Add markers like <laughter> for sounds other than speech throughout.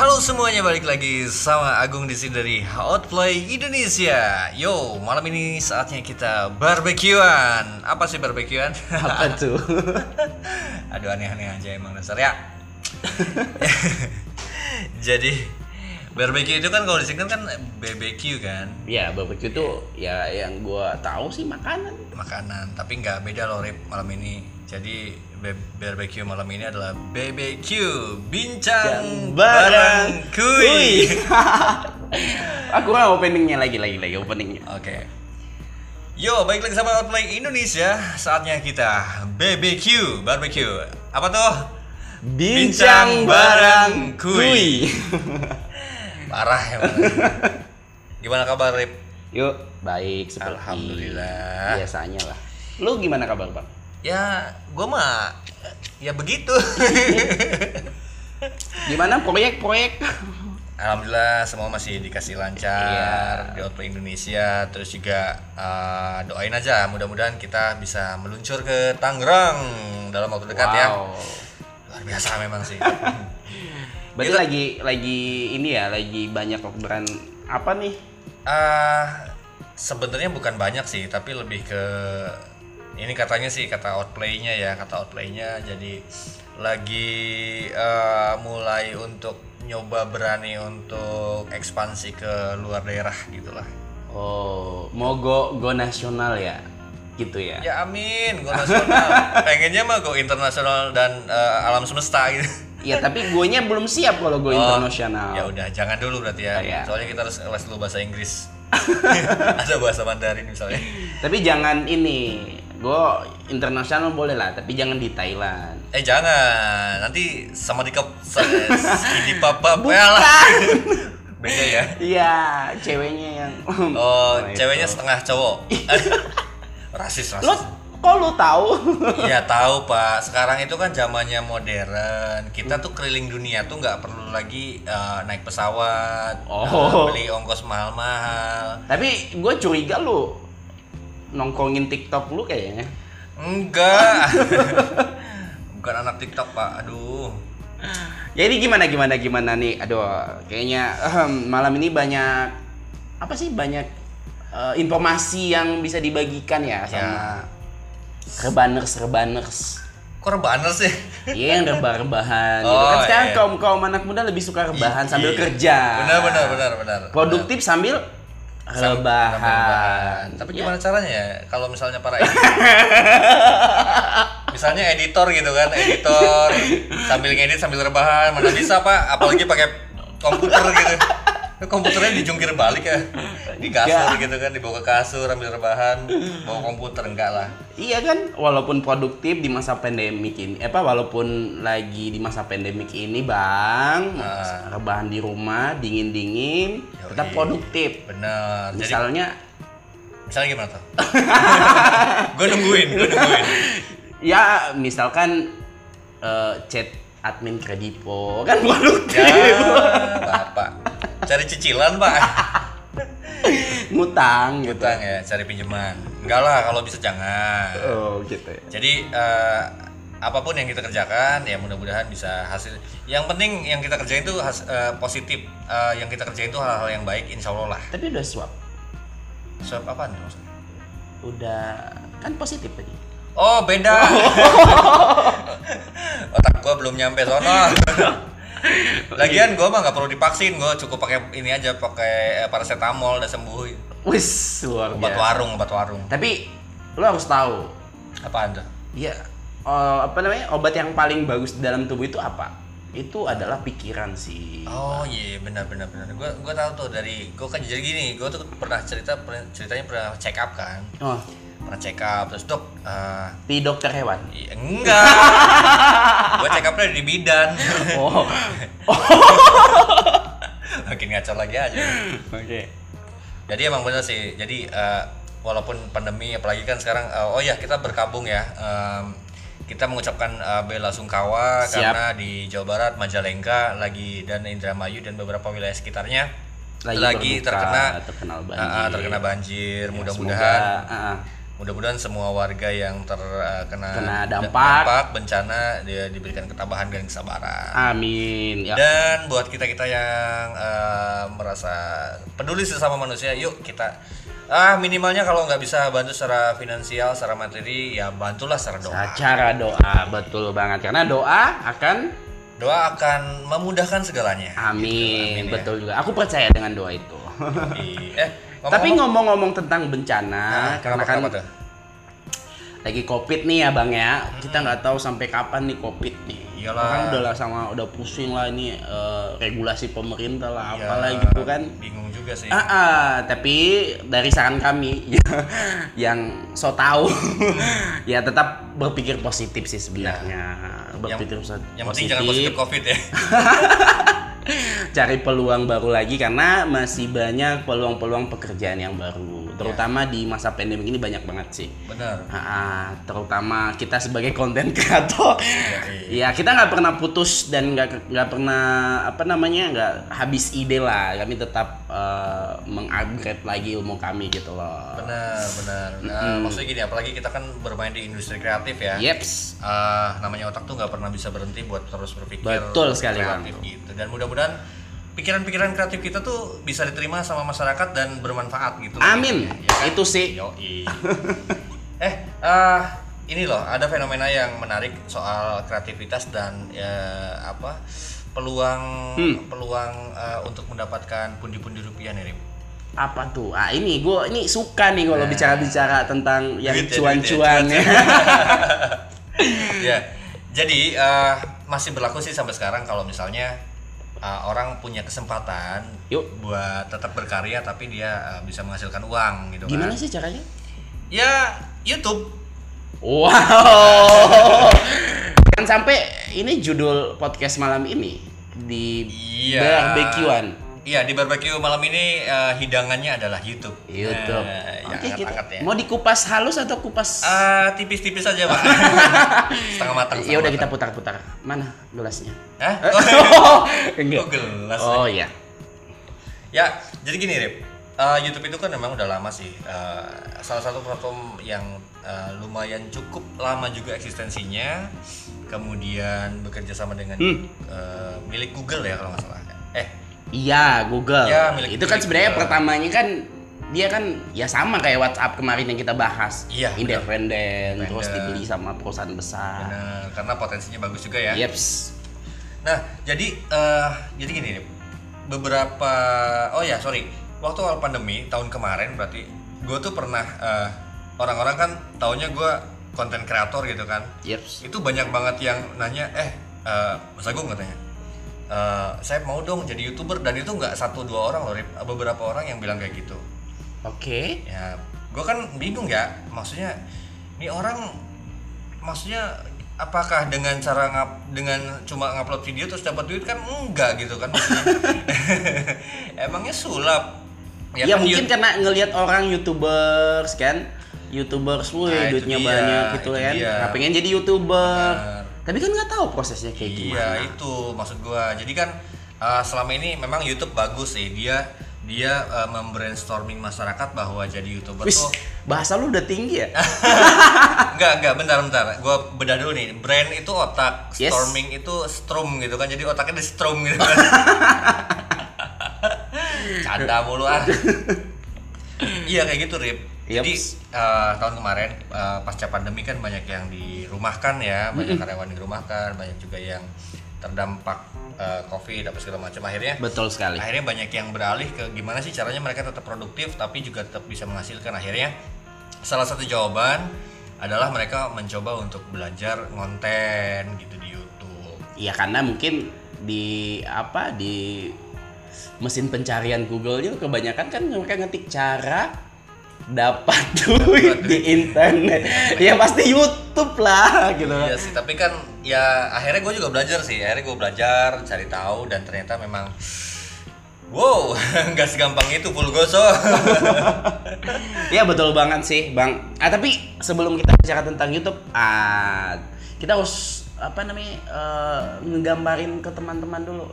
Halo semuanya balik lagi sama Agung di sini dari Outplay Indonesia. Yo, malam ini saatnya kita barbekyuan. Apa sih barbekyuan? Apa tuh? <laughs> Aduh aneh-aneh aja emang dasar ya. <laughs> Jadi barbecue itu kan kalau di sini kan BBQ kan ya barbecue itu ya yang gua tahu sih makanan. makanan, tapi nggak beda loh Rip malam ini. Jadi barbecue malam ini adalah BBQ bincang Bincang bareng bareng kuy. <laughs> Aku mau openingnya lagi lagi lagi openingnya. Oke. Yo, balik lagi sama Outplay Indonesia. Saatnya kita BBQ, barbecue. Apa tuh? Bincang bareng kuy. <laughs> Parah emang. Gimana kabar, Rip? Yuk, baik seperti Alhamdulillah. biasanya lah. Lu gimana kabar, Bang? Ya, gua mah ya begitu. <laughs> Gimana proyek-proyek? Alhamdulillah semua masih dikasih lancar di Outplay Indonesia. Terus juga eh, doain aja mudah-mudahan kita bisa meluncur ke Tangerang dalam waktu dekat ya. Wow. Luar biasa memang sih. <laughs> Berarti lagi lagi ini ya, lagi banyak orderan apa nih? Ah, sebenarnya bukan banyak sih, tapi lebih ke ini katanya sih kata outplaynya ya, kata outplaynya jadi lagi eh, mulai untuk nyoba berani untuk ekspansi ke luar daerah gitulah. Oh, mau go go nasional ya? Gitu ya. Ya amin, go nasional. <laughs> Pengennya mah go internasional dan eh, alam semesta gitu. Ya tapi guanya belum siap kalau go internasional. Ya udah, jangan dulu berarti ya. Oh, iya. Soalnya kita harus les dulu bahasa Inggris. <laughs> Ada bahasa Mandarin misalnya. Tapi jangan ini, go internasional boleh lah, tapi jangan di Thailand. Eh jangan, nanti sama di kep <laughs> di papa lah. <laughs> Beda ya. Iya, ceweknya yang. Oh, itu. ceweknya setengah cowok. <laughs> rasis Lo rasis. kok lu tahu? Iya tahu pak. Sekarang itu kan zamannya modern. Kita tuh keliling dunia tuh nggak perlu lagi eh, naik pesawat, Oh. eh, beli ongkos mahal-mahal. tapi gue curiga lu nongkrongin TikTok lu kayaknya. Enggak. <laughs> Bukan anak TikTok pak. Aduh. Jadi gimana gimana gimana nih? Aduh, kayaknya malam ini banyak apa sih banyak eh, informasi yang bisa dibagikan ya sama rebaners rebaners. Kok rebahan sih? Iya yang rebah-rebahan gitu Oh, kan sekarang iya. kaum kaum anak muda lebih suka rebahan Iya. sambil kerja. Benar benar benar benar. Produktif sambil Rebahan. Tapi gimana caranya ya? Kalau misalnya para editor <laughs> Misalnya editor gitu kan, editor. Sambil ngedit sambil rebahan, mana bisa Pak, apalagi pakai komputer gitu. Komputernya dijungkir balik ya. Di kasur Enggak. gitu kan, dibawa ke kasur ambil rebahan, bawa komputer enggak lah. Iya kan, walaupun produktif di masa pandemik ini, apa walaupun lagi di masa pandemik ini, Bang, Ah. rebahan di rumah, dingin-dingin, Yoi. tetap produktif. Bener. Jadi Misalnya misalnya gimana tuh? <laughs> gue nungguin, gue nungguin. ya misalkan eh, chat admin kredipo kan produktif. Ya, Bapak. Cari cicilan, Pak. <laughs> Ngutang gitu. Utang ya, cari pinjaman. Enggak lah, kalau bisa jangan. Oh, gitu ya. Jadi eh, apa pun yang kita kerjakan ya mudah-mudahan bisa hasil. Yang penting yang kita kerjain itu has- eh, positif. Eh, yang kita kerjain itu hal-hal yang baik, insya Allah lah. Tapi udah swab. Swab apaan tuh maksudnya? Udah kan positif tadi. Oh beda. <laughs> Otak gua belum nyampe sono. <laughs> Lagian gua mah nggak perlu divaksin, gua cukup pakai ini aja, pakai eh, paracetamol udah sembuh. Wis, luar Obat biasa. warung, obat warung. Tapi lo harus tahu, Apaan tuh? ya eh, apa namanya obat yang paling bagus dalam tubuh itu apa? Itu adalah pikiran sih. Oh iya benar benar benar. Gua gua tahu tuh dari gua kan jadi gini, gua tuh pernah cerita ceritanya pernah check up kan. Oh, Pernah check up terus dok eh, di dokter hewan. iya, enggak. <laughs> gua check upnya di bidan. Oh, <laughs> Makin ngacor lagi aja. oke. Jadi emang bener sih. Jadi eh, walaupun pandemi apalagi kan sekarang eh, oh ya kita berkabung ya. Em, kita mengucapkan eh, bela sungkawa Siap. karena di Jawa Barat Majalengka lagi dan Indramayu dan beberapa wilayah sekitarnya lagi, berduka, terkena terkenal banjir. Terkena banjir. Ya, Mudah-mudahan ah, ah. Mudah-mudahan semua warga yang terkena Kena dampak. bencana dia diberikan ketabahan dan kesabaran. Amin. Ya. Dan buat kita-kita yang eh, merasa peduli sesama manusia, yuk kita ah minimalnya kalau nggak bisa bantu secara finansial, secara materi, ya bantulah secara doa. Cara doa betul banget karena doa akan Doa akan memudahkan segalanya. amin, Amin ya. betul juga. Aku percaya dengan doa itu. Ih, Eh, Tapi ngomong-ngomong- tentang bencana, Nah, karena kan tuh? lagi covid nih ya bang ya, kita nggak tahu sampai kapan nih covid nih. Iyalah. Orang udah lah sama udah pusing lah ini eh, regulasi pemerintah lah, Ya, apalah gitu kan. Bingung juga sih. Ah, ah, tapi dari saran kami <laughs> yang so tahu <laughs> ya tetap berpikir positif sih sebenarnya. Berpikir posi- Yang penting jangan positif covid ya. <laughs> cari peluang baru lagi karena masih banyak peluang-peluang pekerjaan yang baru, terutama di masa pandemi ini banyak banget sih. Benar. Ah, terutama kita sebagai konten <laughs> kreator, iya. ya kita nggak pernah putus dan nggak nggak pernah apa namanya nggak habis ide lah. Kami tetap eh, mengupgrade lagi ilmu kami gitu loh. Benar, benar. Nah, maksudnya gini, apalagi kita kan bermain di industri kreatif ya. Yeps. Ah, namanya otak tuh nggak pernah bisa berhenti buat terus berpikir Betul sekali, kreatif gitu. Dan mudah-mudahan pikiran-pikiran kreatif kita tuh bisa diterima sama masyarakat dan bermanfaat gitu. Amin. Ya kan? Itu sih. Yoi. <laughs> eh, ah, ini loh ada fenomena yang menarik soal kreativitas dan ya apa peluang Hmm. peluang eh, untuk mendapatkan pundi-pundi rupiah nih. Apa tuh? Ah ini gue ini suka nih kalau Nah. bicara-bicara tentang yang Duit ya, cuan-cuan ya, ya. <laughs> ya jadi eh, masih berlaku sih sampai sekarang kalau misalnya eh, orang punya kesempatan Yuk. buat tetap berkarya tapi dia eh, bisa menghasilkan uang gitu Gimana kan sih caranya? ya YouTube Wow. <laughs> Kan sampai ini judul podcast malam ini di Iya. barbekyuan. Iya di barbecue malam ini eh, hidangannya adalah YouTube. YouTube. Yang Oke, kita angkat-angkat ya. mau dikupas halus atau kupas? Ah, tipis-tipis aja pak. <laughs> setengah matang. ya udah kita putar-putar. Mana gelasnya? Hah? Oh, <laughs> Oh, gelas. Oh iya. Ya, jadi gini Rip. Eh, YouTube itu kan memang udah lama sih. Eh, salah satu platform yang eh, lumayan cukup lama juga eksistensinya. Kemudian bekerja sama dengan Hmm. eh, milik Google ya kalau nggak salah. Eh, Iya, Google. Ya, milik- itu kan sebenarnya pertamanya kan dia kan ya sama kayak WhatsApp kemarin yang kita bahas. Iya. Independen, terus dibeli sama perusahaan besar. benar, karena potensinya bagus juga ya. Yeps. Nah, jadi eh jadi gini Rip. Beberapa oh ya, sorry. Waktu awal pandemi tahun kemarin berarti gue tuh pernah eh, orang-orang kan taunya gue konten kreator gitu kan. Yeps. Itu banyak banget yang nanya, "Eh, eh Mas Agung katanya. "Eh, saya mau dong jadi YouTuber dan itu nggak satu dua orang loh, Rip. Beberapa orang yang bilang kayak gitu. Oke. Ya, gue kan bingung ya. Maksudnya ini orang maksudnya apakah dengan cara ngap dengan cuma ngupload video terus dapat duit kan enggak gitu kan. <laughs> Emangnya sulap. Ya, kan mungkin karena ngelihat orang youtubers kan, youtubers, wih Nah, duitnya dia, banyak gitu itu kan. Nah, pengen jadi youtuber. Benar. Tapi kan nggak tahu prosesnya kayak Iya gimana. itu maksud gua. Jadi kan uh, selama ini memang YouTube bagus sih dia dia uh, membrainstorming masyarakat bahwa jadi youtuber Wis, tuh bahasa lu udah tinggi ya? <laughs> enggak enggak bentar bentar gua bedah dulu nih brand itu otak Yes. storming itu strum gitu kan jadi otaknya di strum gitu kan <laughs> canda mulu ah <laughs> iya kayak gitu Rip jadi Yaps. eh, tahun kemarin eh, pasca pandemi kan banyak yang dirumahkan ya banyak karyawan dirumahkan banyak juga yang terdampak eh, covid apa segala macam akhirnya Betul sekali. akhirnya banyak yang beralih ke gimana sih caranya mereka tetap produktif tapi juga tetap bisa menghasilkan akhirnya salah satu jawaban adalah mereka mencoba untuk belajar ngonten gitu di YouTube Iya karena mungkin di apa di mesin pencarian Google-nya kebanyakan kan mereka ngetik cara dapat <laughs> duit di internet. ya pasti YouTube lah gitu. Iya sih, tapi kan ya akhirnya gue juga belajar sih. Akhirnya gue belajar, cari tahu dan ternyata memang wow, <laughs> nggak segampang itu full goso. <laughs> Ya betul banget sih, Bang. Ah tapi sebelum kita bicara tentang YouTube, ah kita harus apa namanya eh, ngegambarin ke teman-teman dulu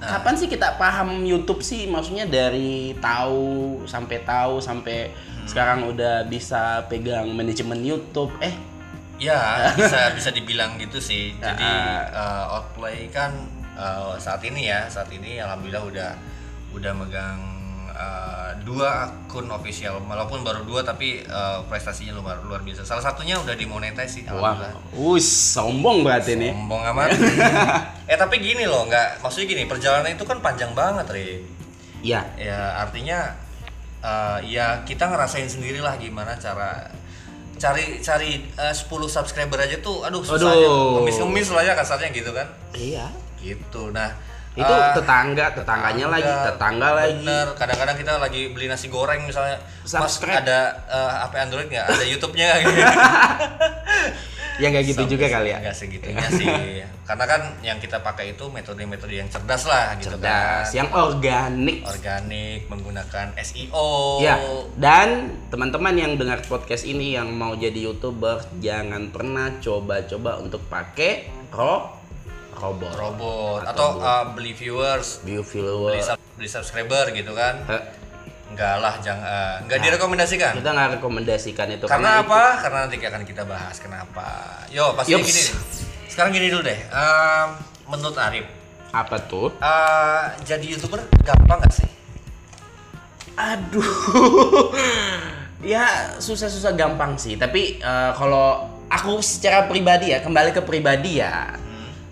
kapan sih kita paham YouTube sih? Maksudnya dari tahu sampai tahu sampai Hmm. sekarang udah bisa pegang manajemen YouTube. Eh. Ya, <laughs> bisa bisa dibilang gitu sih. Jadi eh, Outplay kan eh, saat ini ya, saat ini alhamdulillah udah udah megang eh, dua akun official, walaupun baru dua tapi eh, prestasinya luar luar biasa. Salah satunya udah dimonetize sih, wah alhamdulillah. us sombong berarti nih Sombong amat. <laughs> eh tapi gini loh, nggak maksudnya gini, perjalanan itu kan panjang banget, Ri. Iya Ya artinya eh, ya kita ngerasain sendirilah gimana cara cari cari eh, 10 subscriber aja tuh aduh susah Aduh. aja ngemis-ngemis lah ya kasarnya gitu kan iya gitu nah itu eh, tetangga tetangganya lagi tetangga, tetangga lagi. bener kadang-kadang kita lagi beli nasi goreng misalnya. Mas Subscribe. ada eh, HP Android nggak? Ada YouTube-nya gitu. <laughs> ya nggak gitu juga kali ya? nggak segitunya sih. <laughs> Karena kan yang kita pakai itu metode-metode yang cerdas lah gitu cerdas kan. yang organik. Organik menggunakan SEO Ya, dan teman-teman yang dengar podcast ini yang mau jadi youtuber jangan pernah coba-coba untuk pakai ro robot, robot. Atau atau, uh, beli viewers. View beli, viewer. sub- beli subscriber gitu kan? Enggak lah jangan uh, enggak direkomendasikan? Kita nggak rekomendasikan itu karena itu- apa? karena nanti akan kita bahas kenapa. Yo pasti Yups. gini. Sekarang gini dulu deh. Um, menurut Arif. Apa tuh? uh, jadi youtuber gampang gak sih? Aduh, <laughs> ya susah-susah gampang sih. Tapi eh, kalau aku secara pribadi ya kembali ke pribadi ya,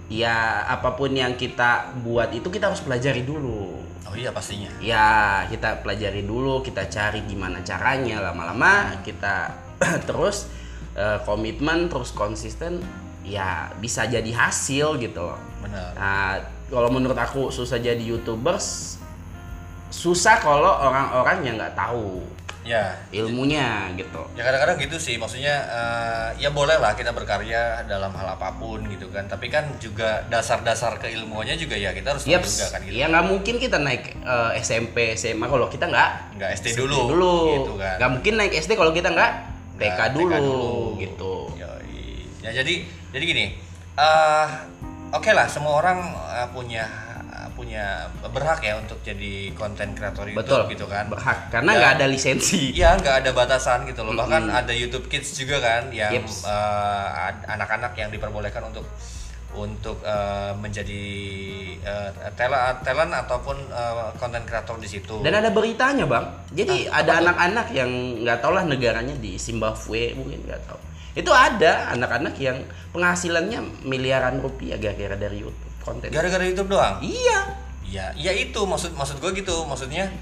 ya apa pun yang kita buat itu kita harus pelajari dulu. oh iya pastinya. Ya kita pelajari dulu kita cari gimana caranya. Lama-lama kita <clears throat> terus eh, komitmen terus konsisten ya bisa jadi hasil gitu loh. Benar. Nah kalau menurut aku susah jadi youtubers susah kalau orang-orang yang nggak tahu ya. Ilmunya gitu. Ya kadang-kadang gitu sih. Maksudnya uh, ya boleh lah kita berkarya dalam hal apa pun gitu kan. Tapi kan juga dasar-dasar keilmuannya juga ya kita harus Yep, juga kan gitu. Ya nggak mungkin kita naik eh, SMP SMA kalau kita nggak nggak SD SD dulu, dulu. gitu kan. Nggak mungkin naik SD kalau kita nggak TK Nggak, dulu, gitu. Yoi. Ya jadi jadi gini, eh oke lah semua orang eh, punya punya berhak ya untuk jadi konten kreator YouTube Betul, gitu kan. berhak karena Ya. nggak ada lisensi. Iya nggak ada batasan gitu loh. Bahkan ada YouTube Kids juga kan yang Yeps. eh, anak-anak yang diperbolehkan untuk untuk eh, menjadi eh, talent talent ataupun konten kreator di situ. Dan ada beritanya bang, jadi Ah, ada anak-anak yang nggak tahu lah negaranya di Zimbabwe mungkin nggak tahu. Itu ada anak-anak yang penghasilannya miliaran rupiah gara-gara dari YouTube konten. Gara-gara YouTube doang. Iya, Iya, iya itu maksud maksud gue gitu. Maksudnya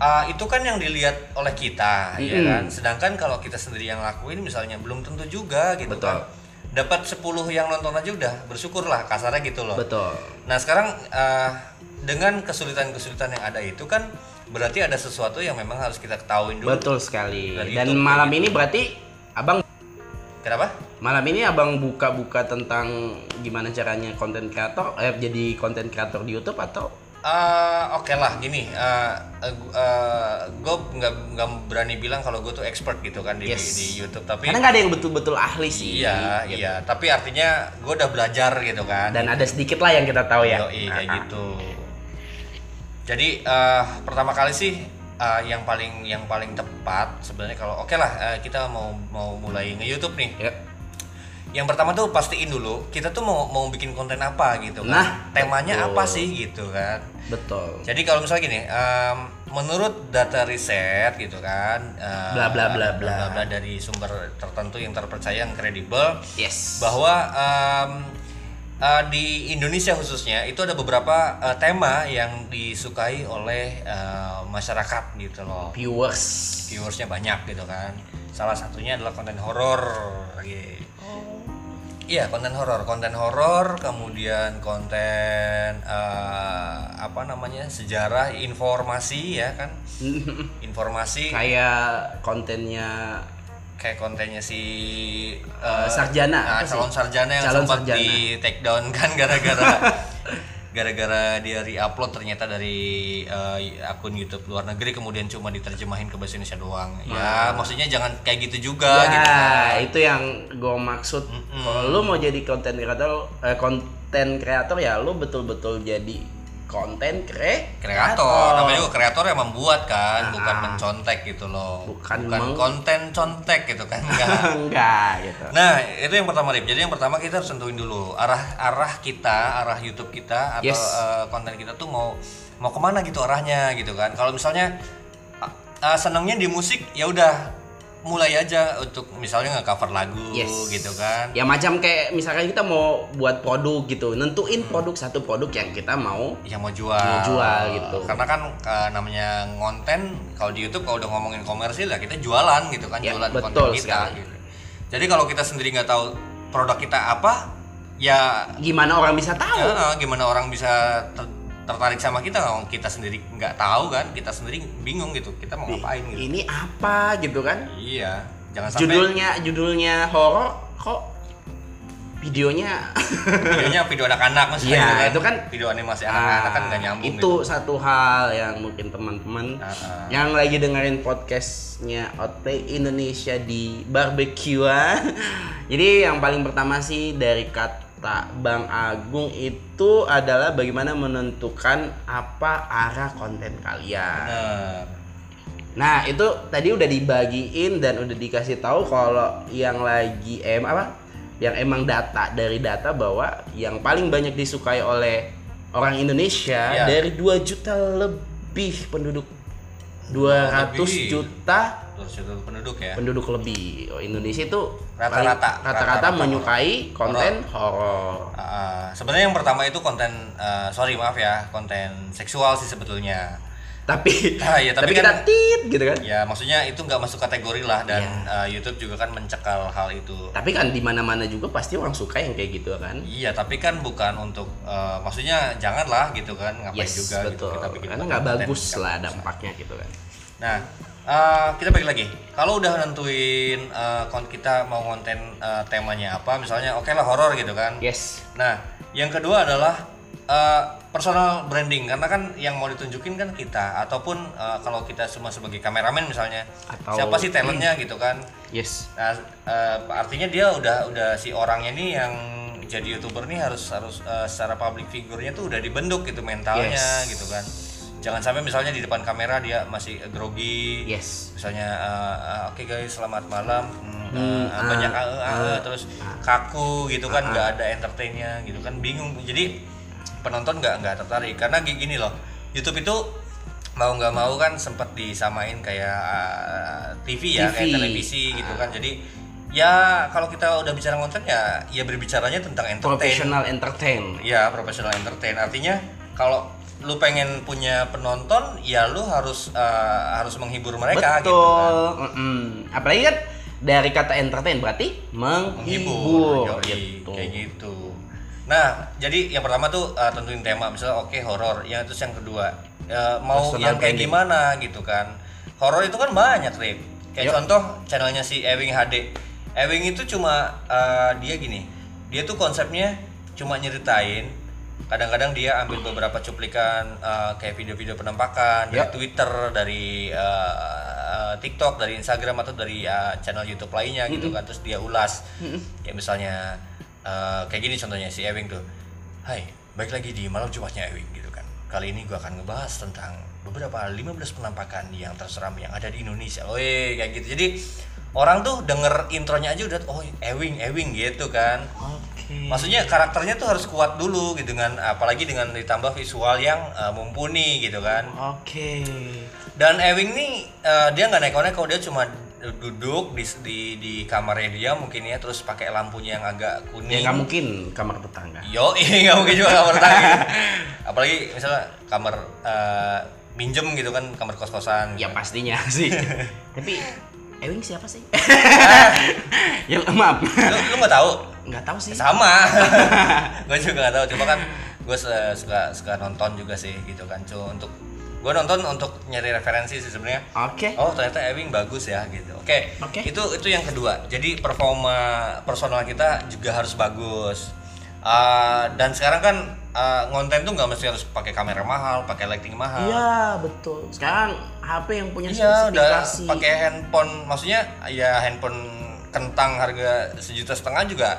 uh, itu kan yang dilihat oleh kita, ya Mm-mm. kan. Sedangkan kalau kita sendiri yang lakuin misalnya belum tentu juga gitu Betul. kan. Dapat 10 yang nonton aja udah bersyukur lah kasarnya gitu loh. betul. Nah, sekarang uh, dengan kesulitan-kesulitan yang ada itu kan berarti ada sesuatu yang memang harus kita ketahuin dulu. Betul sekali. Dan YouTube, malam kayak ini berarti abang Kenapa? malam ini abang buka-buka tentang gimana caranya konten kreator, eh jadi konten kreator di YouTube atau Uh, Oke lah, gini, uh, gue nggak nggak berani bilang kalau gue tuh expert gitu kan di, Yes. di YouTube, tapi karena nggak ada yang betul-betul ahli sih. Iya, gitu. iya. Tapi artinya gue udah belajar gitu kan. Dan ada sedikit lah yang kita tahu ya. Yoi, kayak Ah, ah. gitu. Jadi eh, pertama kali sih eh, yang paling yang paling tepat sebenarnya kalau oke lah eh, kita mau mau mulai nge YouTube nih. Ya. Yang pertama tuh pastiin dulu kita tuh mau mau bikin konten apa gitu kan. Nah, temanya betul. apa sih gitu kan. Betul. Jadi kalau misalnya gini, em, menurut data riset gitu kan, eh, Bla, bla, bla, bla. bla dari sumber tertentu yang terpercaya yang kredibel, Yes. bahwa em, eh, di Indonesia khususnya itu ada beberapa eh, tema yang disukai oleh eh, masyarakat gitu loh. viewers. Viewersnya banyak gitu kan. Salah satunya adalah konten horor. gitu. Iya konten horor, konten horor, kemudian konten eh, apa namanya sejarah, informasi ya kan, <laughs> informasi Kayak kontennya kayak kontennya si eh, sarjana, nah, sih? calon sarjana yang Calon sempat sarjana. di take down kan <laughs> gara-gara gara-gara dia re-upload ternyata dari eh, akun YouTube luar negeri kemudian cuma diterjemahin ke bahasa Indonesia doang. Ya, maksudnya jangan kayak gitu juga ya, gitu kan. itu yang gue maksud. Kalau lu mau jadi konten kreator, eh, konten kreator ya lu betul-betul jadi konten kre kreator. namanya juga kreator yang membuat Ah. kan bukan mencontek gitu loh. Bukan meng- konten contek gitu kan <laughs> enggak. Enggak gitu. Nah itu yang pertama Rip. Jadi yang pertama kita harus tentuin dulu arah arah kita arah YouTube kita atau Yes. eh, konten kita tuh mau mau ke mana gitu arahnya gitu kan. Kalau misalnya ah, ah, senangnya di musik ya udah mulai aja untuk misalnya nge-cover lagu Yes. gitu kan ya macam kayak misalkan kita mau buat produk gitu nentuin produk satu produk yang kita mau yang mau jual Mau jual gitu. karena kan eh, namanya konten kalau di YouTube kalau udah ngomongin komersil ya kita jualan gitu kan Ya, jualan betul konten kita sekali. gitu jadi kalau kita sendiri nggak tahu produk kita apa ya gimana orang bisa tahu ya, gimana orang bisa ter- tertarik sama kita kalau kita sendiri nggak tahu kan kita sendiri bingung gitu kita mau ngapain gitu. ini apa gitu kan? Iya jangan sampai judulnya judulnya horor kok videonya? Videonya video anak-anak maksudnya Iya, gitu itu kan video animasi anak-anak kan nggak nyambung itu gitu. satu hal yang mungkin teman-teman Ah, ah. yang lagi dengerin podcastnya OT Indonesia di barbecue <laughs> jadi yang paling pertama sih dari kata Bang Agung itu adalah bagaimana menentukan apa arah konten kalian Bener. Nah itu tadi udah dibagiin dan udah dikasih tahu kalau yang lagi em apa? Yang emang data dari data bahwa yang paling banyak disukai oleh orang Indonesia Iya. dari 2 juta lebih penduduk 200 lebih. juta terus itu penduduk ya penduduk lebih. Oh, Indonesia itu Rata-rata. rata-rata menyukai konten horor. Ah, sebenarnya yang pertama itu konten eh, sorry maaf ya konten seksual sih sebetulnya Tapi Ah, iya, tapi, tapi kita kan- tit gitu kan. ya maksudnya itu nggak masuk kategori lah dan Iya. eh, YouTube juga kan mencekal hal itu Tapi kan di mana-mana juga pasti orang suka yang kayak gitu kan. iya tapi kan bukan untuk eh, maksudnya janganlah gitu kan ngapain Yes, juga gitu betul. kita bikin Karena nggak konten bagus kan. lah dampaknya gitu kan. nah eh, kita balik lagi kalau udah nentuin kon- kita mau konten eh, temanya apa misalnya oke lah horor gitu kan Yes. Nah, yang kedua adalah uh, personal branding karena kan yang mau ditunjukin kan kita ataupun uh, kalau kita semua sebagai kameramen misalnya Atau- siapa sih talentnya gitu kan. Yes. Nah, uh, artinya dia udah udah si orangnya nih yang jadi youtuber nih harus harus uh, secara public figurnya tuh udah dibentuk gitu mentalnya Yes. gitu kan. Jangan sampai misalnya di depan kamera dia masih grogi. Yes. Misalnya uh, uh, oke guys selamat malam Hmm, Hmm, uh, banyak uh, uh, ah, terus ah. kaku gitu kan nggak ada entertainnya gitu kan bingung jadi penonton nggak nggak tertarik karena gi- gini loh YouTube itu mau nggak mau kan sempat disamain kayak uh, TV ya TV. kayak televisi gitu kan jadi ya kalau kita udah bicara konten ya ya berbicaranya tentang entertain Professional entertain. ya professional entertain artinya kalau lu pengen punya penonton ya lu harus uh, harus menghibur mereka gitu kan Betul. Mm-mm. Apalagi kan dari kata entertain berarti menghibur, menghibur gitu. kayak gitu nah jadi yang pertama tuh uh, tentuin tema misalnya oke horor. Yang terus yang kedua uh, mau Personal yang kayak branding. gimana gitu kan. Horor itu kan banyak Rip. Kayak Yuk. contoh channelnya si Ewing HD Ewing itu cuma uh, dia gini. Dia tuh konsepnya cuma nyeritain. Kadang-kadang dia ambil beberapa cuplikan uh, kayak video-video penampakan dari Yuk. Twitter dari uh, TikTok dari Instagram atau dari uh, channel YouTube lainnya gitu kan. Terus dia ulas. Kayak misalnya uh, kayak gini contohnya si Ewing tuh Hai baik lagi di malam Jumatnya Ewing gitu kan kali ini gua akan ngebahas tentang beberapa 15 penampakan yang terseram yang ada di Indonesia oh kayak gitu jadi orang tuh denger intronya aja udah oh Ewing Ewing gitu kan Oke. Maksudnya karakternya tuh harus kuat dulu gitu dengan apalagi dengan ditambah visual yang uh, mumpuni gitu kan. Oke. Dan Ewing nih uh, dia nggak neko-neko dia cuma duduk di di, di kamarnya dia mungkin ya terus pakai lampunya yang agak Ya kuning. nggak mungkin kamar tetangga. Yo, <laughs> ini nggak mungkin juga kamar tangga. Apalagi misalnya kamar uh, minjem gitu kan kamar kos-kosan. Ya gitu. pastinya <laughs> sih. <laughs> Tapi Ewing siapa sih? ya maaf. Lu lu nggak tahu? Nggak tahu sih. sama gue juga nggak tahu cuma kan gue suka suka nonton juga sih gitu kan cuma untuk gue nonton untuk nyari referensi sih sebenarnya. Oke. oh ternyata Ewing bagus ya gitu. Oke. Oke. itu itu yang kedua. Jadi performa personal kita juga harus bagus. Uh, dan sekarang kan uh, ngonten tuh nggak mesti harus pakai kamera mahal pakai lighting mahal. Iya betul. Sekarang HP yang punya Iya, udah pakai handphone, maksudnya ya handphone kentang harga sejuta setengah juga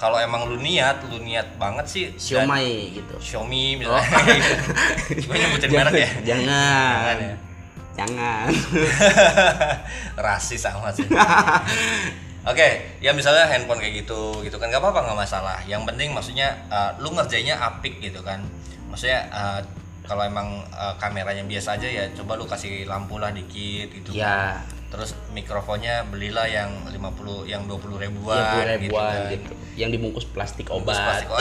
kalau emang lu niat lu niat banget sih Siomay gitu. Xiaomi misalnya <laughs> gitu. gue nyebutin merek ya Jangan. Jangan ya. Jangan. <laughs> rasis amat sih <laughs> Oke, ya misalnya handphone kayak gitu, gitu kan nggak apa-apa nggak masalah. Yang penting maksudnya uh, lu ngerjainnya apik gitu kan. Maksudnya uh, kalau emang uh, kameranya biasa aja ya coba lu kasih lampu lah dikit gitu. ya, Terus mikrofonnya belilah yang 50 yang 20 ribuan, ya puluh gitu ribuan kan. gitu. Yang dibungkus plastik Bungkus obat. plastik <laughs>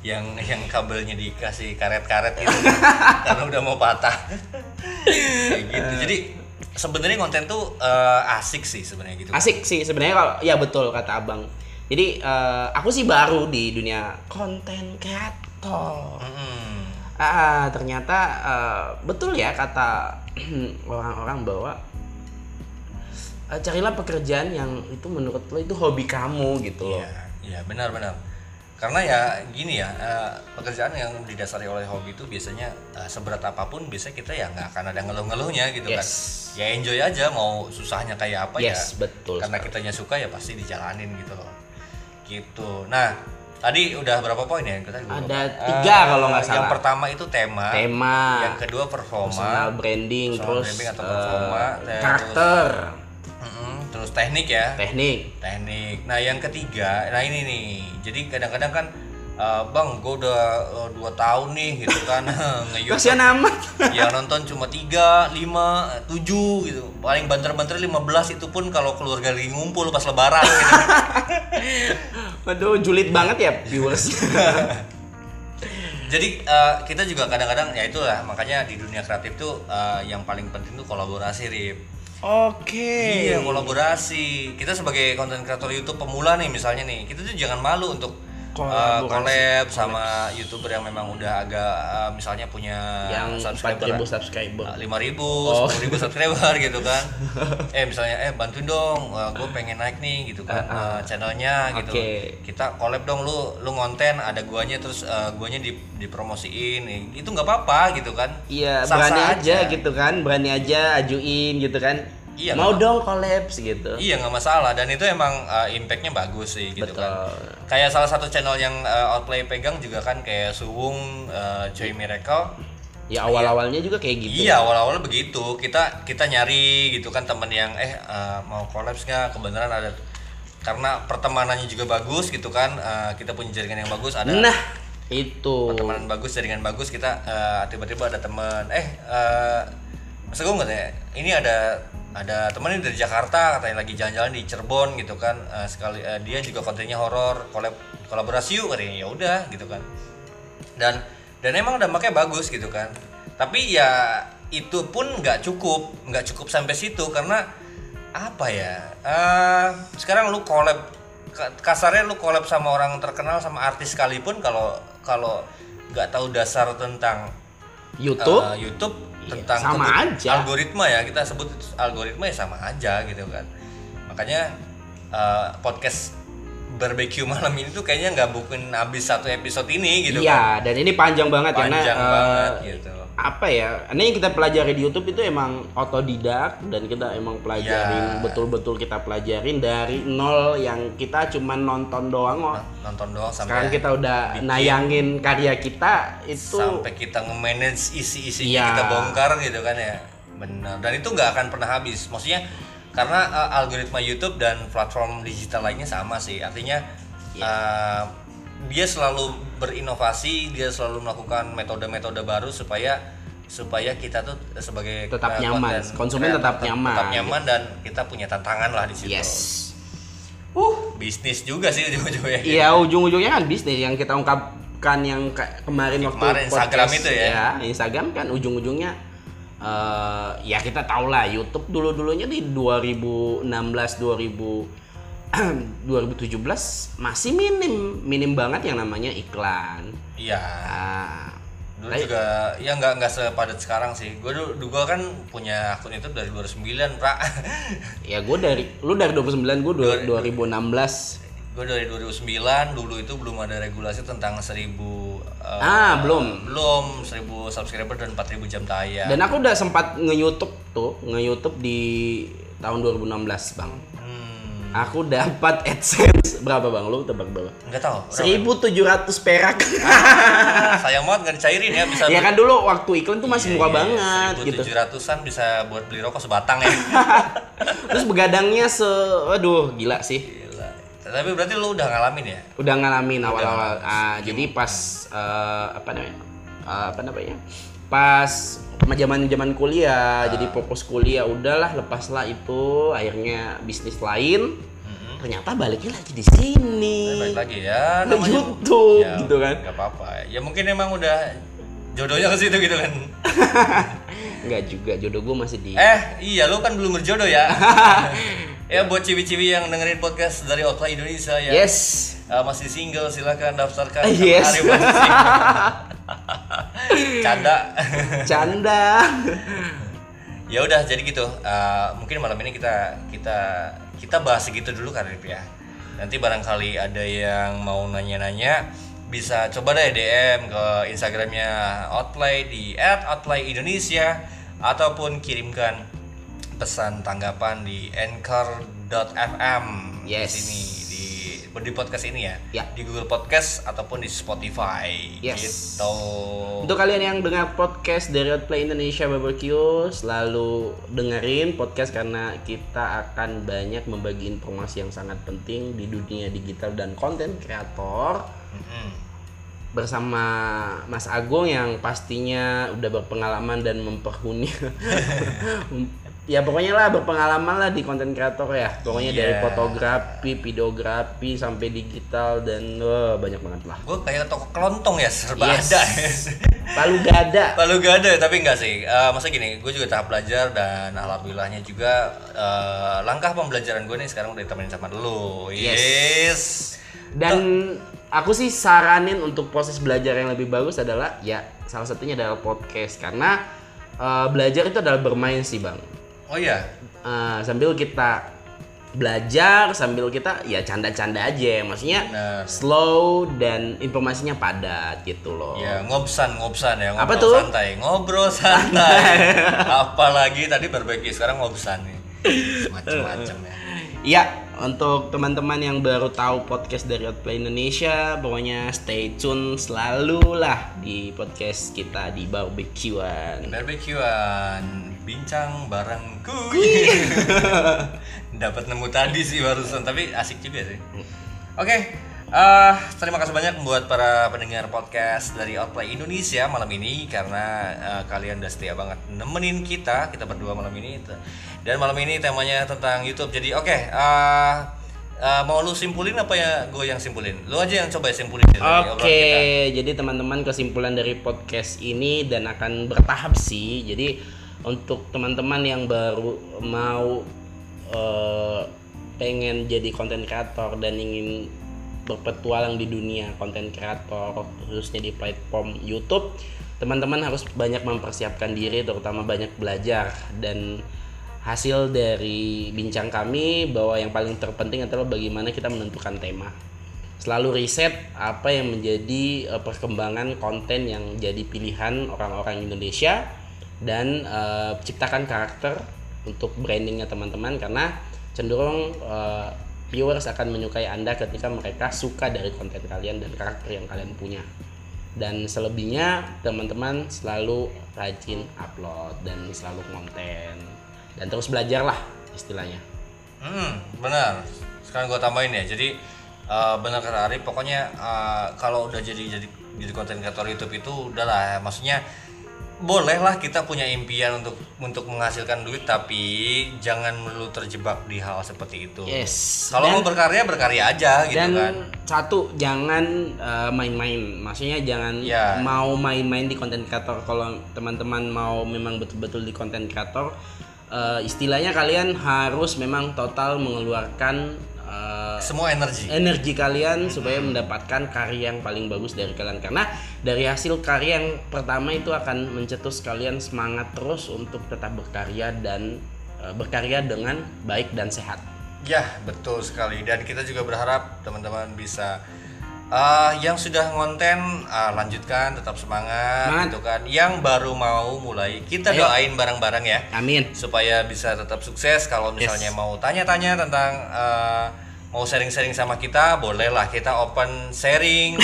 yang yang kabelnya dikasih karet-karet gitu <laughs> karena udah mau patah kayak gitu jadi sebenarnya konten tuh eh, asik sih sebenarnya gitu Asik sih sebenarnya kalau ya betul kata Abang. Jadi eh, aku sih baru di dunia konten kreator. Mm-mm. Ah, ternyata eh, betul ya kata <clears throat> orang-orang bahwa eh, carilah pekerjaan yang itu menurut lo itu hobi kamu gitu loh. Iya, iya benar-benar. Karena ya gini ya, eh, pekerjaan yang didasari oleh hobi itu biasanya eh, seberat apa pun biasanya kita ya nggak akan ada ngeluh-ngeluhnya gitu kan. Yes. Ya enjoy aja mau susahnya kayak apa ya. Yes, betul Karena sekali. kitanya suka ya pasti dijalanin gitu loh. Gitu. Nah, tadi udah berapa poin ya? Kita Ada tiga Eh, kalau nggak Yang salah. pertama itu tema. Tema, Yang kedua performa. personal branding, Personal terus branding atau performa, terus- karakter, Mm-mm, terus teknik ya. teknik. teknik. Nah yang ketiga, nah ini nih. Jadi kadang-kadang kan, eh, bang, gue udah eh, dua tahun nih gitu kan <laughs> nge Kasihan amat. <laughs> yang nonton cuma tiga, lima, tujuh gitu. Paling banter-banter 15 itu pun kalau keluarga lagi ngumpul pas lebaran gitu. <laughs> Waduh, julid banget ya viewers. Jadi eh, kita juga kadang-kadang ya itulah makanya di dunia kreatif tuh eh, yang paling penting tuh kolaborasi, Rip. Oke. Iya kolaborasi. Kita sebagai konten kreator YouTube pemula nih misalnya nih, kita tuh jangan malu untuk uh, Kolaborasi. collab sama youtuber yang memang udah agak uh, misalnya punya Yang subscriber 4000 subscriber. lima ribu, Oh. sepuluh ribu subscriber gitu kan. <laughs> eh misalnya eh bantuin dong, gue pengen naik nih gitu kan uh, channelnya gitu. Kita collab dong lu, lu ngonten ada guanya terus uh, guanya di, dipromosiin, itu nggak apa-apa gitu kan. Iya, berani aja. gitu kan, berani aja ajuin gitu kan. Iya, Mau nggak- dong collabs gitu. Iya nggak masalah dan itu emang uh, impactnya bagus sih gitu Betul. kan. Kayak salah satu channel yang uh, Outplay pegang juga kan kayak Suwung, uh, Joy Miracle. Ya awal-awalnya juga kayak gitu. Iya awal-awal begitu kita kita nyari gitu kan temen yang eh uh, mau collabs nggak kebenaran ada karena pertemanannya juga bagus gitu kan uh, kita punya jaringan yang bagus ada Nah, itu. pertemanan bagus jaringan bagus kita uh, tiba-tiba ada teman eh uh, Mas Agung katanya ini ada ada temen ini dari Jakarta katanya lagi jalan-jalan di Cirebon gitu kan. Uh, sekali uh, dia juga kontennya horor kolab kolaborasi yuk katanya. Ya udah gitu kan. Dan dan emang dampaknya bagus gitu kan. Tapi ya itu pun nggak cukup nggak cukup sampai situ karena apa ya eh sekarang lu collab ka- kasarnya lu collab sama orang terkenal sama artis sekalipun kalau kalau nggak tahu dasar tentang YouTube? eh, YouTube tentang sama aja. algoritma ya. Kita sebut algoritma ya sama aja gitu kan. Makanya eh, podcast barbecue malam ini tuh kayaknya nggak mungkin habis satu episode ini gitu kan. Iya, dan ini panjang banget karena panjang eh, banget gitu apa ya? Ini yang kita pelajari di YouTube itu emang otodidak dan kita emang pelajarin Ya. betul-betul kita pelajarin dari nol yang kita cuman nonton doang. oh. nonton doang Sekarang sampai kita udah bikin. nayangin karya kita itu sampai kita nge-manage isi-isinya Iya. kita bongkar gitu kan ya benar dan itu nggak akan pernah habis maksudnya karena uh, algoritma YouTube dan platform digital lainnya sama sih artinya Iya. uh, dia selalu berinovasi dia selalu melakukan metode-metode baru supaya supaya kita tuh sebagai Tetap uh, nyaman. Konsumen creator tetap nyaman. tetap nyaman dan kita punya tantangan lah di situ yes. uh bisnis juga sih ujung-ujungnya Iya, ujung-ujungnya kan bisnis yang kita ungkapkan yang kayak kemarin waktu Kemarin, Instagram itu ya. Instagram kan ujung-ujungnya eh ya kita tahu lah YouTube dulu-dulunya di 2016 2000 <clears throat> 2017 masih minim minim banget yang namanya iklan. iya. Ah, dulu Tapi- juga ya nggak nggak sepadat sekarang sih. Gue dulu dulu kan punya akun itu dari 2009 pra <laughs> ya gue dari lu dari 2009 gue Dua- 2016 gue dari 2009 dulu itu belum ada regulasi tentang 1000 eh, Ah, belum. belum 1000 subscriber dan 4000 jam tayang. Dan aku udah sempat nge-YouTube tuh nge-YouTube di tahun 2016 bang Aku dapat AdSense berapa bang? Lu tebak berapa? Nggak tahu. berapa? 1700 perak. Ah, sayang banget nggak dicairin ya bisa. ya kan dulu waktu iklan tuh masih murah Iya, banget gitu. 1700-an bisa buat beli rokok sebatang ya. <laughs> Terus begadangnya se waduh gila sih. Gila. Tapi berarti lu udah ngalamin ya? Udah ngalamin awal-awal. Ah, jadi pas eh, apa namanya? Ah, apa namanya? Pas zaman-zaman kuliah, jadi fokus kuliah udahlah lepaslah itu akhirnya bisnis lain. Ternyata baliknya lagi di sini. Baik lagi ya. Ke YouTube Ya, gitu kan. Gak apa-apa. Ya mungkin emang udah jodohnya ke situ gitu kan. <laughs> Enggak juga, jodoh gue masih di Eh, iya lu kan belum berjodoh ya. <laughs> ya buat ciwi-ciwi yang dengerin podcast dari Outline Indonesia ya. Yes. Uh, masih single silahkan daftarkan Ah, yes. Masih single. <laughs> canda Canda. ya udah jadi gitu Uh, mungkin malam ini kita kita kita bahas segitu dulu Karip ya nanti barangkali ada yang mau nanya-nanya bisa coba deh DM ke Instagramnya Outplay di @outplayindonesia ataupun kirimkan pesan tanggapan di anchor.fm Yes. di sini di podcast ini ya, Ya. di Google Podcast ataupun di Spotify Yes. gitu. Untuk kalian yang dengar podcast dari Outplay Indonesia Barbecue, selalu dengerin podcast karena kita akan banyak membagi informasi yang sangat penting di dunia digital dan konten kreator Mm-mm. bersama Mas Agung yang pastinya udah berpengalaman dan memperhuni <laughs> ya pokoknya lah berpengalaman lah di konten kreator ya pokoknya dari Iya. fotografi videografi sampai digital dan wah, banyak banget lah Gue kayak toko kelontong ya serba Yes. ada. palu gada Lalu gak ada tapi enggak sih. Eh, masa gini, gue juga tahap belajar dan alhamdulillahnya juga eh, langkah pembelajaran gue nih sekarang udah ditemenin sama lu. Yes. Yes. Dan aku sih saranin untuk proses belajar yang lebih bagus adalah ya salah satunya adalah podcast karena eh, belajar itu adalah bermain sih bang. Oh iya. Eh, sambil kita belajar sambil kita ya canda-canda aja maksudnya Benar. slow dan informasinya padat gitu loh. Ya ngobsan ngobsan ya ngobrol Apa tuh? santai ngobrol santai. <laughs> Apalagi tadi berbagi sekarang ngobsan nih. <laughs> Macam-macam ya. Iya, untuk teman-teman yang baru tahu podcast dari Outplay Indonesia, pokoknya stay tune selalu lah di podcast kita di Barbecuan. Barbekyuan bincang barengku. <laughs> Dapat nemu tadi sih barusan tapi asik juga sih. Oke, eh, terima kasih banyak buat para pendengar podcast dari Outplay Indonesia malam ini karena eh, kalian udah setia banget nemenin kita kita berdua malam ini dan malam ini temanya tentang YouTube. Jadi oke, eh, eh, mau lu simpulin apa ya gue yang simpulin? Lu aja yang coba simpulin Oke, kita. jadi teman-teman kesimpulan dari podcast ini dan akan bertahap sih. Jadi untuk teman-teman yang baru mau eh, pengen jadi konten kreator dan ingin berpetualang di dunia konten kreator khususnya di platform YouTube, teman-teman harus banyak mempersiapkan diri terutama banyak belajar. Dan hasil dari bincang kami bahwa yang paling terpenting adalah bagaimana kita menentukan tema. Selalu riset apa yang menjadi eh, perkembangan konten yang jadi pilihan orang-orang Indonesia dan eh, ciptakan karakter untuk brandingnya teman-teman karena cenderung eh, viewers akan menyukai anda ketika mereka suka dari konten kalian dan karakter yang kalian punya dan selebihnya teman-teman selalu rajin upload dan selalu konten dan terus belajar lah istilahnya Hmm, benar. Sekarang gue tambahin ya. Jadi eh, benar kata Arif, pokoknya eh, kalau udah jadi jadi jadi konten kreator YouTube itu udahlah. Maksudnya bolehlah kita punya impian untuk untuk menghasilkan duit, tapi jangan melulu terjebak di hal seperti itu. Yes. Kalau mau berkarya berkarya aja gitu dan kan. satu jangan uh, main-main maksudnya jangan Ya. mau main-main di konten kreator kalau teman-teman mau memang betul-betul di konten kreator uh, istilahnya kalian harus memang total mengeluarkan uh, Semua energi. energi kalian supaya mendapatkan karya yang paling bagus dari kalian karena dari hasil karya yang pertama itu akan mencetus kalian semangat terus untuk tetap berkarya dan uh, berkarya dengan baik dan sehat Ya, betul sekali. Dan kita juga berharap teman-teman bisa Eh, yang sudah ngonten ah, lanjutkan tetap semangat Semangat. gitu kan. Yang baru mau mulai kita Ayo. doain bareng-bareng ya Amin. supaya bisa tetap sukses. Kalau misalnya Yes. mau tanya-tanya tentang eh, mau sharing-sharing sama kita, bolehlah kita open sharing.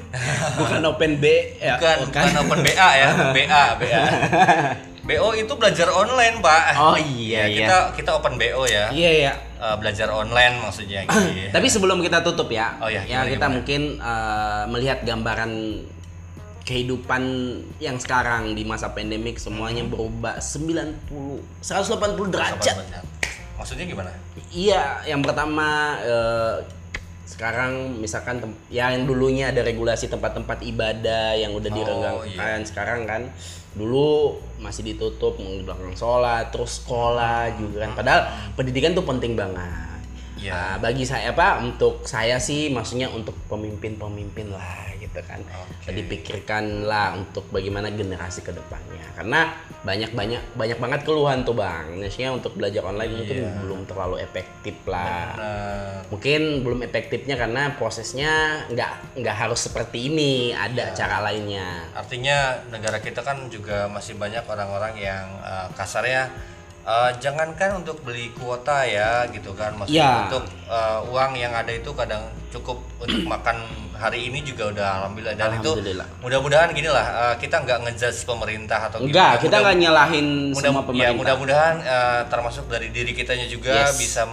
<laughs> Bukan open B ya. bukan bukan open BA ya, BA BA. <laughs> BO itu belajar online, Pak. Oh iya, Ya, iya. Kita kita open BO ya. Iya ya. Eh, belajar online maksudnya <clears throat> gitu. Tapi sebelum kita tutup ya, Oh iya, ya gimana, kita gimana? mungkin eh, melihat gambaran kehidupan yang sekarang di masa pandemik semuanya Hmm. berubah 90 180 derajat. Maksudnya gimana? Iya, yang pertama eh, sekarang misalkan ya yang dulunya ada regulasi tempat-tempat ibadah yang udah Oh, direnggangkan sekarang kan dulu masih ditutup di belakang sholat terus sekolah juga kan. Padahal pendidikan tuh penting banget. Iya. Nah, bagi saya apa untuk saya sih maksudnya untuk pemimpin-pemimpin lah gitu kan. Oke. dipikirkan lah untuk bagaimana generasi ke depannya karena banyak banyak banyak banget keluhan tuh bang. Maksudnya untuk belajar online mungkin Iya. belum terlalu efektif lah. Mungkin belum efektifnya karena prosesnya nggak nggak harus seperti ini. Ada Iya. cara lainnya. Artinya negara kita kan juga masih banyak orang-orang yang eh, kasarnya eh, jangankan untuk beli kuota ya gitu kan. Maksudnya Iya. untuk eh, uang yang ada itu kadang cukup untuk makan hari ini juga udah alhamdulillah dan itu Alhamdulillah. mudah-mudahan gini lah eh, kita nggak ngejudge pemerintah atau enggak gimana. kita nggak nyalahin mudah semua ya pemerintah mudah-mudahan eh, termasuk dari diri kitanya juga Yes. bisa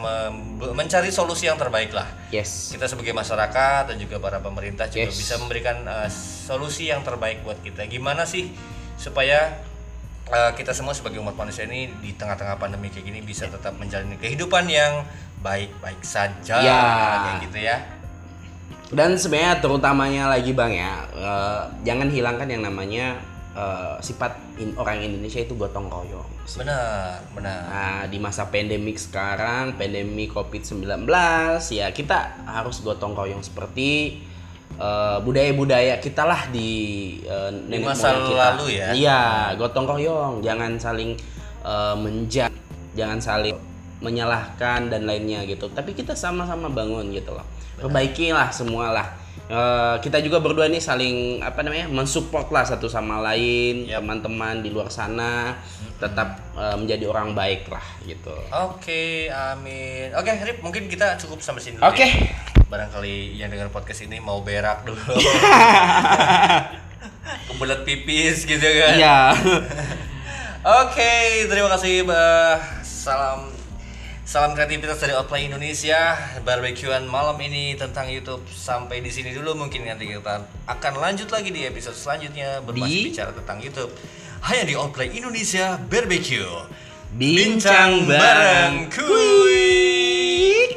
mencari solusi yang terbaik lah yes kita sebagai masyarakat dan juga para pemerintah juga Yes. bisa memberikan uh, solusi yang terbaik buat kita. Gimana sih supaya uh, kita semua sebagai umat manusia ini di tengah-tengah pandemi kayak gini bisa tetap menjalani kehidupan yang baik-baik saja Ya. kayak gitu ya. Dan sebenarnya terutamanya lagi bang ya eh, jangan hilangkan yang namanya eh, sifat in- orang Indonesia itu gotong royong Benar, benar. Nah, di masa pandemik sekarang, pandemi COVID-19, ya kita harus gotong royong seperti eh, budaya-budaya kita lah di eh, nenek masa moyang kita. lalu ya? Iya, gotong royong, jangan saling eh, menjat, jangan saling menyalahkan dan lainnya gitu. Tapi kita sama-sama bangun gitu loh. Perbaikilah semua lah. Eh, kita juga berdua nih saling apa namanya mensupport lah satu sama lain teman-teman di luar sana tetap eh, menjadi orang baik lah gitu. Oke, amin. Oke, Rip, mungkin kita cukup sampai sini. Oke. ya. Barangkali yang dengar podcast ini mau berak dulu. <laughs> Kebelet pipis gitu kan. Iya. <laughs> Oke, terima kasih. Bah. Salam salam kreativitas dari Outplay Indonesia. Barbekyuan malam ini tentang YouTube sampai di sini dulu. Mungkin nanti kita akan lanjut lagi di episode selanjutnya bermasih Di? bicara tentang YouTube. Hanya di Outplay Indonesia Barbecue. Bincang bareng kuy.